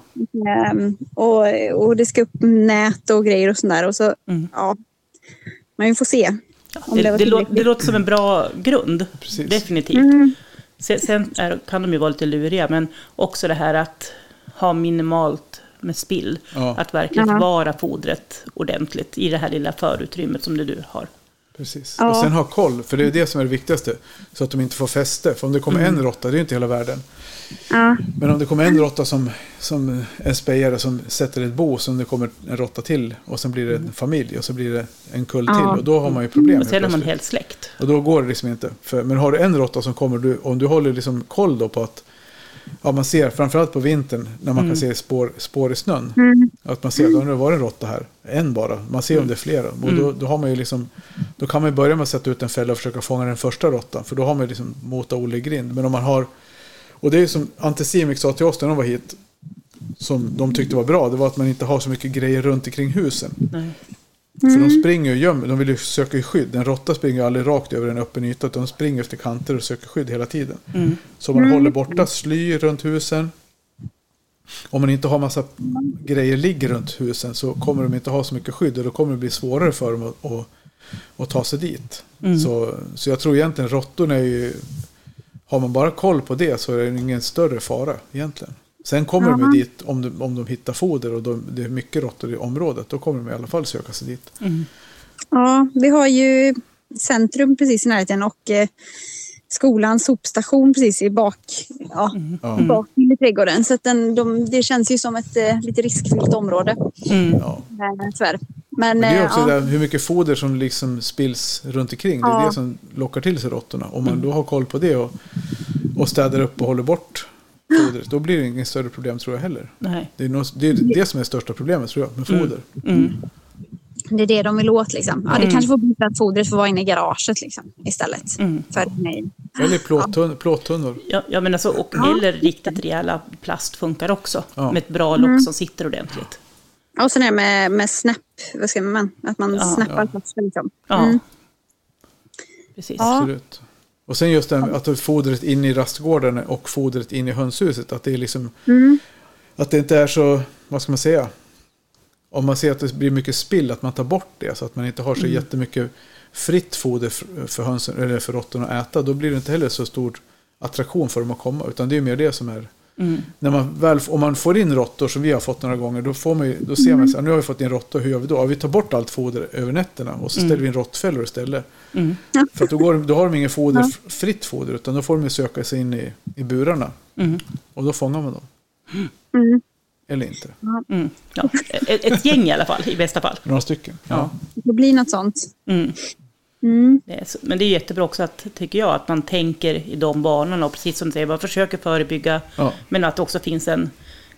Ehm, och, och det ska upp nät och grejer och sånt där. Och så, Mm. ja, men vi får se. Om Det, det lå- det låter som en bra grund. Precis. Definitivt. Mm. Sen, sen är, kan de ju vara lite luriga, men också det här att ha minimalt med spill. Ja. Att verkligen Ja. förvara fodret ordentligt i det här lilla förutrymmet som du har. Precis. Ja. Och sen ha koll, för det är det som är det viktigaste. Så att de inte får fäste. För om det kommer en råtta, det är ju inte hela världen. Ja, Men om det kommer en råtta som, som en spejare som sätter ett bo, som det kommer en råtta till. Och sen blir det en familj och så blir det en kull till. Ja. Och då har man ju problem Och sen har man helt släkt. Och då går det liksom inte. För, men har du en råtta som kommer, du, om du håller liksom koll då på att ja, man ser framförallt på vintern när man kan se spår, spår i snön. Att man ser att det var en råtta här. En bara. Man ser om det är flera. Och då, då, har man ju liksom, då kan man ju börja med att sätta ut en fälla och försöka fånga den första råttan. För då har man ju liksom mota Olle grind. Men om man har... Och det är som Anticimex sa till oss när de var hit. Som de tyckte var bra. Det var att man inte har så mycket grejer runt omkring husen. Nej. För de springer och gömmer, de vill ju söka i skydd. En råtta springer ju aldrig rakt över en öppen yta. Utan de springer efter kanter och söker skydd hela tiden. Så om man håller borta sly runt husen. Om man inte har massa grejer ligger runt husen så kommer de inte ha så mycket skydd. Och då kommer det bli svårare för dem att, att, att ta sig dit. Så, så jag tror egentligen råttorna är ju... Har man bara koll på det så är det ingen större fara egentligen. Sen kommer de ju dit om de, om de hittar foder och de, det är mycket råttor i området. Då kommer de i alla fall söka sig dit. Ja, vi har ju centrum precis i närheten och eh, skolans sopstation precis i bak, ja, Ja. bak i trädgården. Så att den, de, det känns ju som ett eh, lite riskfyllt område. Ja. Eh, tyvärr. Men, Men det är eh, också ja, det där, hur mycket foder som liksom spills runt omkring. Det är Ja. det som lockar till sig råttorna. Om man då har koll på det och, och städar upp och håller bort fodret. Då blir det inget större problem tror jag heller. Nej. Det är, nog, det, är det som är det största problemet tror jag med foder. Mm. det är det de vill åt. Liksom. Ja, det kanske får bli för att fodret får vara inne i garaget liksom, istället. Mm. För, nej. Eller plåttun, plåttunnor. Ja, ja men alltså, och eller riktigt rejäla plast funkar också. Ja. Med ett bra lock som sitter ordentligt. Och sen är det med, med snap, vad ska man, att man Ja, snappar ja. Liksom. Ja. Mm. Precis. Ja. Absolut. Och sen just det att fodret in i rastgården och fodret in i hönshuset. Att det är liksom... Mm. Att det inte är så, vad ska man säga? Om man ser att det blir mycket spill, att man tar bort det. Så att man inte har så jättemycket fritt foder för, hönsen, eller för råttorna att äta. Då blir det inte heller så stor attraktion för dem att komma. Utan det är mer det som är... Mm. När man väl, om man får in råttor som vi har fått några gånger. Då, får man ju, då ser man så här, nu har vi fått in råttor, hur gör vi då? Ja, vi tar bort allt foder över nätterna. Och så ställer vi in råttfällor istället. Mm. För att då, går, då har de ingen foder, fritt foder. Utan då får de söka sig in i, i burarna. Mm. Och då fångar man dem. Mm. Eller inte. Mm. Ja. Ett, ett gäng i alla fall, i bästa fall. Några stycken. Ja. Det blir något sånt. Mm. Mm. Det är så, men det är jättebra också att, tycker jag, att man tänker i de banorna och precis som du säger, man försöker förebygga. Ja. Men att det också finns en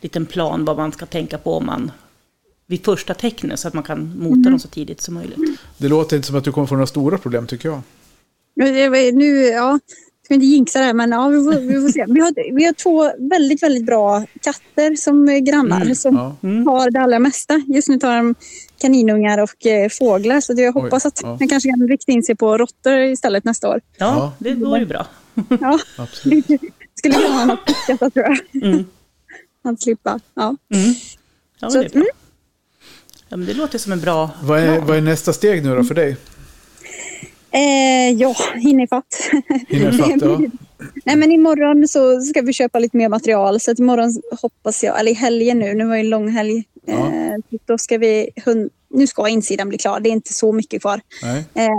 liten plan vad man ska tänka på om man vid första tecknet så att man kan mota dem så tidigt som möjligt. Det låter inte som att du kommer få några stora problem tycker jag. Nu, ja, ska inte jinxa det här, men ja, vi, får, vi får se. Vi har, vi har två väldigt, väldigt bra katter som är grannar Mm, som Ja. har det allra mesta. Just nu tar de kaninungar och eh, fåglar, så jag hoppas att ja. man kanske kan rikta in sig på råttor istället nästa år. Ja, Ja. det vore ju bra. Ja, Absolut. skulle kunna ha något detta tror jag. Mm. Att slippa. Ja. Mm. Ja, men Så, det är bra. mm. Ja, men det låter som en bra... Vad är, vad är nästa steg nu då för dig? Eh, ja, jag fatta? Ja. Nej, men imorgon så ska vi köpa lite mer material. Så att imorgon hoppas jag, eller i helgen nu, nu var det en lång helg. Ja. Eh, då ska vi, hund, nu ska insidan bli klar, det är inte så mycket kvar. Eh,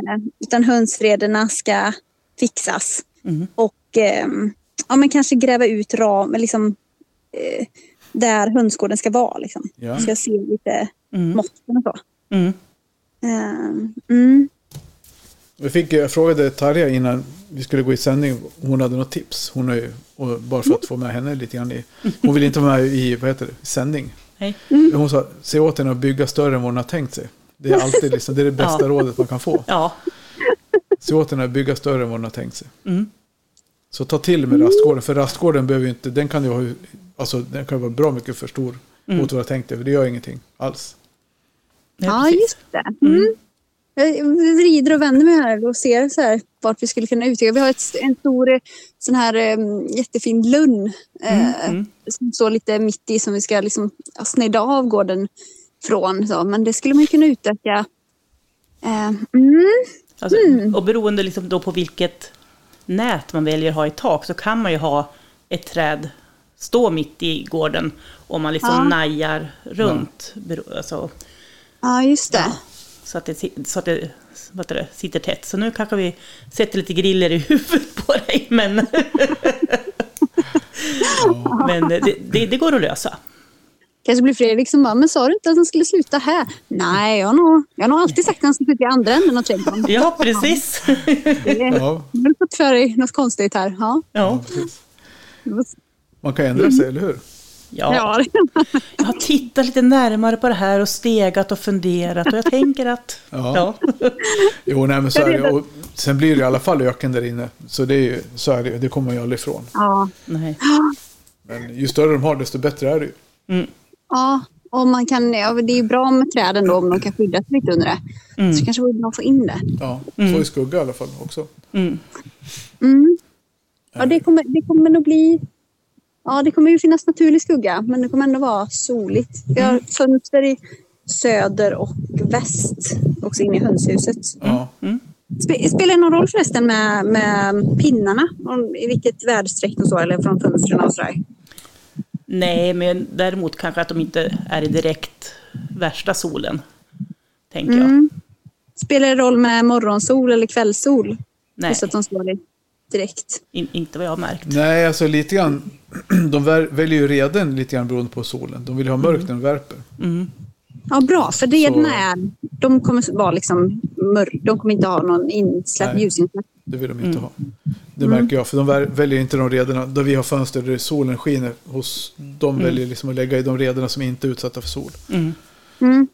utan hönsrederna ska fixas. Mm. Och ehm, ja, men kanske gräva ut ram, liksom, eh, där hönsgården ska vara. Liksom. Ja. Så jag ser lite Mm. måtten och så. Mm. Mm. Vi fick, jag frågade Tarja innan vi skulle gå i sändning. Hon hade något tips. Hon är ju, och bara för att få med henne lite grann i. Hon vill inte vara med i vad heter det, sändning. Hej. Hon sa, se åt henne att bygga större än vad hon har tänkt sig. Det är alltid liksom, det är det bästa Ja. rådet man kan få. Ja. Se åt henne att bygga större än vad hon har tänkt sig. Mm. Så ta till med rastgården. För rastgården behöver ju inte, den kan ju ha, alltså den kan ju vara bra mycket för stor Mm. mot vad jag tänkte. För det gör ingenting alls. Ja, precis. just det. Mm. Jag vrider och vänder mig här och ser så här vart vi skulle kunna utöka. Vi har ett, en stor eh, sån här um, jättefin lunn eh, Mm. som står lite mitt i som vi ska liksom, ja, snedda av gården från. Så. Men det skulle man kunna utöka. Eh, mm. Alltså, Och beroende liksom då på vilket nät man väljer att ha i tak så kan man ju ha ett träd stå mitt i gården om man liksom Ja. najar runt. Bero- Alltså, Ja, just det. Så att det, så att det vad det, sitter tätt. Så nu kanske vi sätter lite griller i huvudet på dig. Men, men det, det, det går att lösa. Kanske blir Fredrik som bara, men sa du inte att han skulle sluta här? Nej, jag har nog, jag har nog alltid sagt att han ska sluta i andra änden av trädgården. Ja, precis. Det- Ja, Jag har fått för dig något konstigt här. Ja. Ja. precis. Man kan ändra sig, eller hur? Ja, Ja, jag har tittat lite närmare på det här och stegat och funderat och jag tänker att... Ja. Ja. Jo, nej, men så är det. Och sen blir det i alla fall öken där inne. Så det, är ju, så är det, det kommer man ju aldrig ifrån. ja. Nej. Men ju större de har, desto bättre är det ju. Mm. ja. Och man kan, ja, det är ju bra med träden då om de kan skydda sig lite under det. Mm. Så det kanske vore bra att få in det. Ja, får ju skugga i alla fall också. Mm. Mm. Ja, det kommer, det kommer nog bli... Ja, det kommer ju finnas naturlig skugga, men det kommer ändå vara soligt. Vi har fönster i söder och väst, också inne i hönshuset. Ja. Spe- Spelar det någon roll förresten med, med pinnarna? Om, I vilket väderstreck de står, eller från fönstren och sådär? Nej, men däremot kanske att de inte är i direkt värsta solen. Tänker jag. Mm. Spelar det roll med morgonsol eller kvällssol? Nej, Just att de står i direkt. in, inte vad jag har märkt. Nej, alltså lite grann. De väl- väljer ju reden lite grann beroende på solen. De vill ju ha mörkt när de värper. Mm. Ja, bra. För rederna Så- är... De kommer vara liksom mörk. De kommer inte ha någon insläpp, ljusinsläpp. Det vill de inte Mm. ha. Det märker jag, för de väl- väljer inte de rederna. Där vi har fönster där solen skiner. Hos, de väljer liksom att lägga i de rederna som inte är utsatta för sol. Mm. Mm.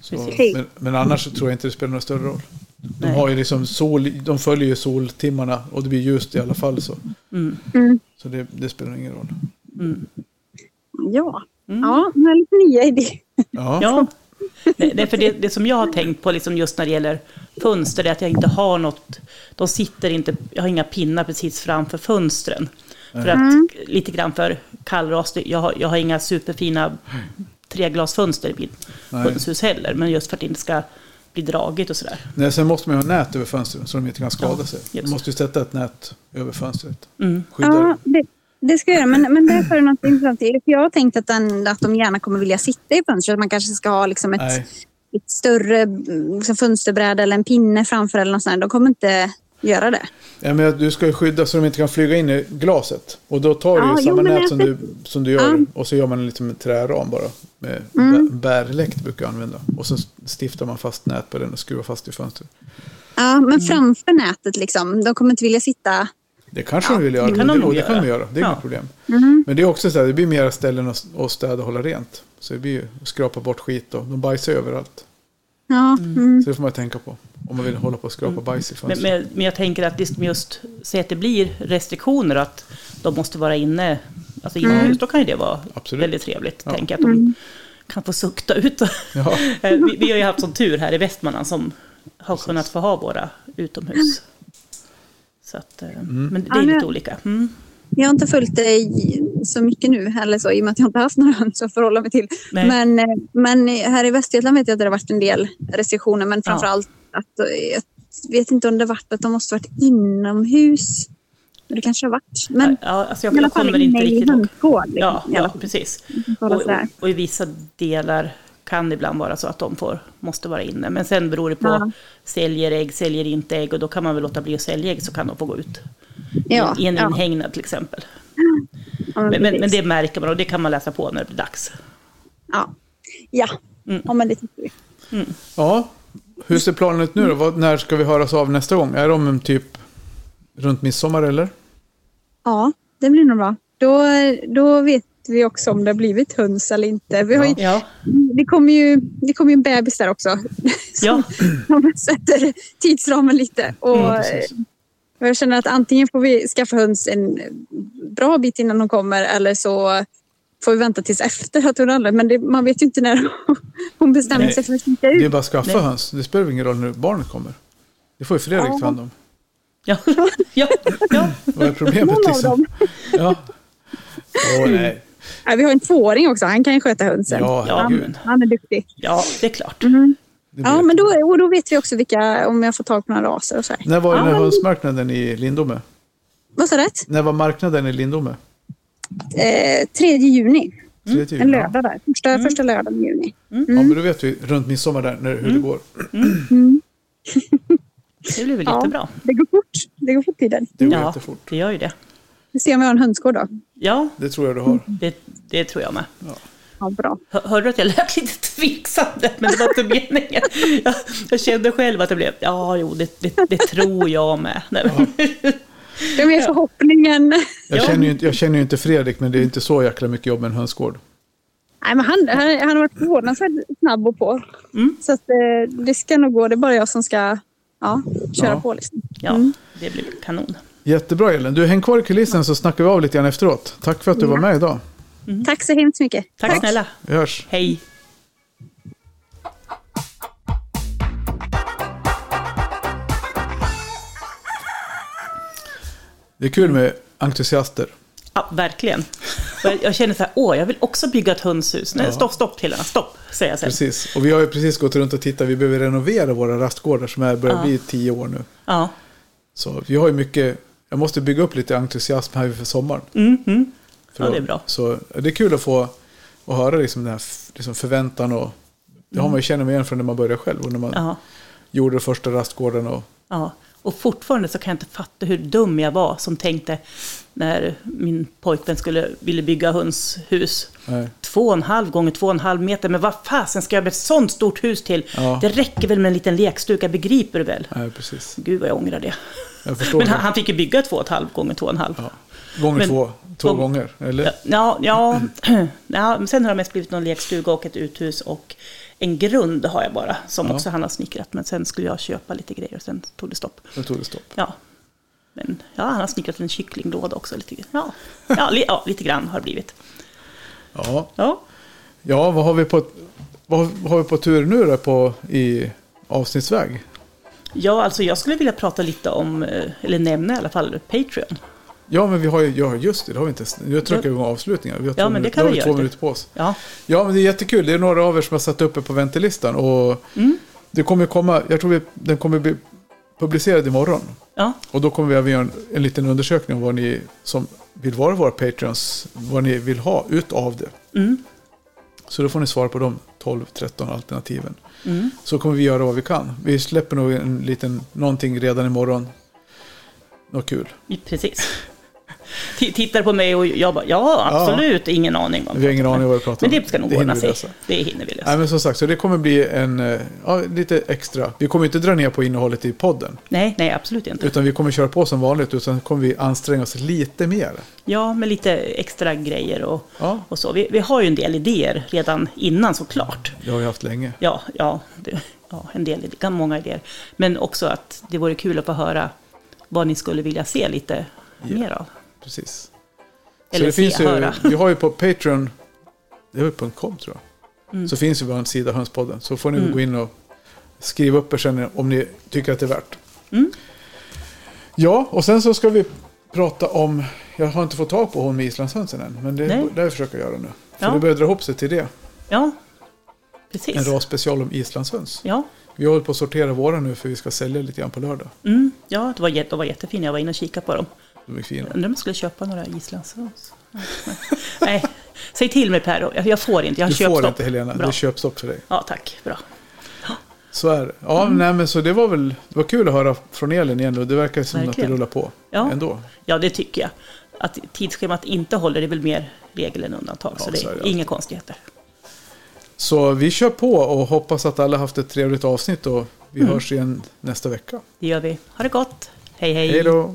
Så, men, men annars tror jag inte det spelar någon större roll. De, har ju liksom sol, de följer ju soltimmarna och det blir ljust i alla fall. Så, Mm. Mm. så det, det spelar ingen roll. Mm. Ja. Mm. ja, med lite nya idéer. Ja, Ja, det, för det, det som jag har tänkt på liksom just när det gäller fönster är att jag inte har något, de sitter inte, jag har inga pinnar precis framför fönstren. För att lite grann för kallras, jag har, jag har inga superfina treglasfönster i mitt hönshus heller, men just för att det inte ska bli dragigt och sådär. Nej, sen måste man ju ha nät över fönstren så de inte kan skada Ja, sig. Du måste ju sätta ett nät över fönstret. Mm. Ja, det. det, ska jag göra. Men, men därför är det något intressant. Jag har tänkt att, den, att de gärna kommer vilja sitta i fönstret. Att man kanske ska ha liksom ett, ett större liksom fönsterbräde eller en pinne framför. eller något sånt. De kommer inte göra det. ja, men du ska ju skydda så de inte kan flyga in i glaset. Och då tar du Ja, ju jo, samma men nät som du, som du gör. Ja. Och så gör man en liten träram bara. Med Mm. bä- bärläkt brukar jag använda. Och så stiftar man fast nät på den och skruvar fast i fönstret. Ja, men framför nätet liksom. De kommer inte vilja sitta... Det kanske de vill göra. det kan de det, det kan de göra. Det är Ja. inga problem. Mm. Men det är också så här, det blir mera ställen att att städa och hålla rent. Så det blir ju skrapa bort skit och de bajsar överallt. Ja, mm. Så det får man tänka på. Om man vill hålla på och skrapa bajs i Men, fönstret. men, men jag tänker att just, just säg att det blir restriktioner att de måste vara inne, alltså inomhus, då kan ju det vara Absolut. väldigt trevligt. Ja. Jag, att de kan få sukta ut. Ja. Eh, vi, vi har ju haft sån tur här i Västmanland som har kunnat få ha våra utomhus. Så att, eh, Men det är lite olika. Mm. Jag har inte följt det i- så mycket nu, eller så, i och med att jag inte haft några höns att förhålla mig till. Nej. Men, eh, men här i Västergötland vet jag att det har varit en del restriktioner, men framför allt att jag vet inte om det varit att de måste varit inomhus. Det kanske har varit. Men Ja, alltså i jag, alla jag fall kommer inte inne i hönsgård. Liksom, Ja, i alla ja, fall. precis. Kolla Och, och, och i vissa delar kan det ibland vara så att de får, måste vara inne. Men sen beror det på, Ja. säljer ägg, säljer inte ägg och då kan man väl låta bli att sälja ägg så kan de få gå ut. Ja, I en ja. inhägnad till exempel. Ja, Men, men, det märker man och det kan man läsa på när det blir dags. Ja, ja. Mm. ja men det tycker vi. ja, hur ser planen ut nu då? När ska vi höras av nästa gång? Är de typ runt midsommar eller? Ja, det blir nog bra. Då, då vet vi också om det har blivit höns eller inte. Vi har ju, Ja, det kommer ju det kommer ju en bebis där också. ja. Som sätter tidsramen lite. Och Ja, jag känner att antingen får vi skaffa höns en bra bit innan de kommer eller så får vi vänta tills efter att hon handlar. Men det, man vet ju inte när hon bestämmer Nej. sig för att sticka Det är ut. bara att skaffa Nej. höns. Det spelar ingen roll när barnet kommer. Det får ju Fredrik Ja. ta hand om. Ja, ja, ja. Vad är problemet Någon av liksom? dem. Ja. Åh nej. Ja, vi har en tvååring också. Han kan ju sköta hönsen. Ja, Ja, men, Han är duktig. ja, det är klart. Det blir Ja, men då, och då vet vi också vilka, om jag får tag på några raser och så här. När var den här Ja. hönsmarknaden i Lindome? Vad sa du? När var marknaden i Lindome? Eh, 3 juni. Tredje En lördag där. Första, första lördagen i juni. Ja. ja, men då vet vi runt midsommar där när, hur det går. Det blir väl Ja. jättebra. Det går fort. Det går fort tiden. Det går Ja, jättefort. det gör ju det. Vi ser om vi har en hönsgård då. Ja, Det tror jag du har. det, det tror jag med. Ja, bra. Hör- Hörde du att jag lät lite tveksamma? Men det var inte meningen. Jag, jag kände själv att det blev, ja, jo, det, det, det tror jag med. Nej, men- Det är mer förhoppningen. Jag, Ja. känner ju, inte- jag känner ju inte Fredrik, men det är inte så jäkla mycket jobb med en hönsgård. Nej, men han, han, han har varit förvånansvärt snabb och på. Mm. Så att, eh, det ska nog gå. Det är bara jag som ska ja, köra Ja. på. Liksom. Ja, det blir kanon. Jättebra Elin. Du, häng kvar i kulissen så snackar vi av lite grann efteråt. Tack för att du var med idag. Tack så hemskt mycket. Tack, snälla. Vi hörs. Hej. Det är kul med entusiaster. Ja, verkligen. Jag, känner så här, åh, jag vill också bygga ett hönshus. Nej, Ja. stopp, stopp killarna, stopp, säger jag sen. Precis. Och vi har ju precis gått runt och tittat. Vi behöver renovera våra rastgårdar som är, börjar Ja. bli tio år nu. Ja. Så vi har ju mycket. Jag måste bygga upp lite entusiasm här för sommaren. Mm, mm. För Ja, det är bra. Så det är kul att få att höra liksom den här liksom förväntan och det har man ju känner man igen från när man började själv och när man Ja, gjorde första rastgården. Och, ja. Och fortfarande så kan jag inte fatta hur dum jag var som tänkte när min pojkvän skulle, ville bygga hönshus. Två och en halv gånger två och en halv meter, men vad fasen ska jag med ett sånt stort hus till? Ja. Det räcker väl med en liten lekstuga, begriper du väl? nej, precis. Gud vad jag ångrar det. Jag Men han, han fick ju bygga två och ett halvt gånger två och en halv. Ja. Gånger Men- två, två Gång- gånger, eller? Ja, ja, ja, men sen har det mest blivit någon lekstuga och ett uthus och en grund har jag bara, som Ja. också han har snickrat. Men sen skulle jag köpa lite grejer och sen tog det stopp. Nu tog det stopp. Ja, men ja, han har snickrat en kycklinglåda också. Lite, ja, ja, li, ja, lite grann har det blivit. Ja, Ja, ja vad, har vi på, vad har vi på tur nu då på, i avsnittsväg? ja, alltså jag skulle vilja prata lite om, eh, eller nämna i alla fall, Patreon. Ja, men vi har ju, ja just det, det har vi inte, nu trycker vi igång avslutningar. Vi har Ja, två men det kan vi vi två göra. minuter på oss. Ja, Ja, men det är jättekul. Det är några av er som har satt uppe på väntelistan. Och Mm. det kommer komma, jag tror vi, den kommer bli publicerad imorgon. ja, Och då kommer vi göra en, en liten undersökning om vad ni som vill vara våra patreons, vad ni vill ha ut av det. mm, Så då får ni svara på de 12-13 alternativen. mm. Så kommer vi göra vad vi kan. Vi släpper nog en liten, någonting redan imorgon. Något kul. precis. Tittar på mig och jag bara, ja, absolut, ingen aning. om Vi har ingen aning vad vi pratar Men om. det ska nog hinner ordna sig. lösa. Det hinner vi lösa. Nej men som sagt, så det kommer bli en, eh, ja, lite extra. Vi kommer inte dra ner på innehållet i podden. Nej, nej, absolut inte. Utan vi kommer köra på som vanligt. Utan kommer vi anstränga oss lite mer. Ja, med lite extra grejer och, Ja, och så. Vi, vi har ju en del idéer redan innan såklart. det har vi haft länge. Ja, ja, det, ja en del, många idéer. Men också att det vore kul att få höra vad ni skulle vilja se lite Ja. mer av. Precis. Eller så det se, finns ju, höra. vi har ju på Patreon, det är ju .com tror jag. Mm. Så finns ju vår sida Hönspodden. Så får ni Mm. gå in och skriva upp er sen om ni tycker att det är värt. Mm. Ja, och sen så ska vi prata om, jag har inte fått tag på hon med islandshönsen än. Men det, Nej. det jag försöka göra nu. För Ja. det börjar dra ihop sig till det. Ja, En precis. rasspecial om islandshöns. Ja, Vi håller på att sortera våra nu för vi ska sälja lite grann på lördag. mm, ja det var, de var jättefina. Jag var inne och kikade på dem. De är fina. Undrar om jag skulle köpa några islandshöns. Nej, säg till mig Per. Jag, får inte, jag har Du får inte Helena, Bra. det är köpstopp för dig. Ja, tack. Bra. Så är det. Ja, Mm. nej men så det var väl, det var kul att höra från Elin igen och det verkar som att Verkligen. det rullar på Ja. ändå. Ja, det tycker jag. Att tidsschemat inte håller är väl mer regel än undantag. Ja, så det är är det inga konstigheter. Så vi kör på och hoppas att alla haft ett trevligt avsnitt och vi Mm. hörs igen nästa vecka. Det gör vi. Ha det gott. Hej, hej. Hej då!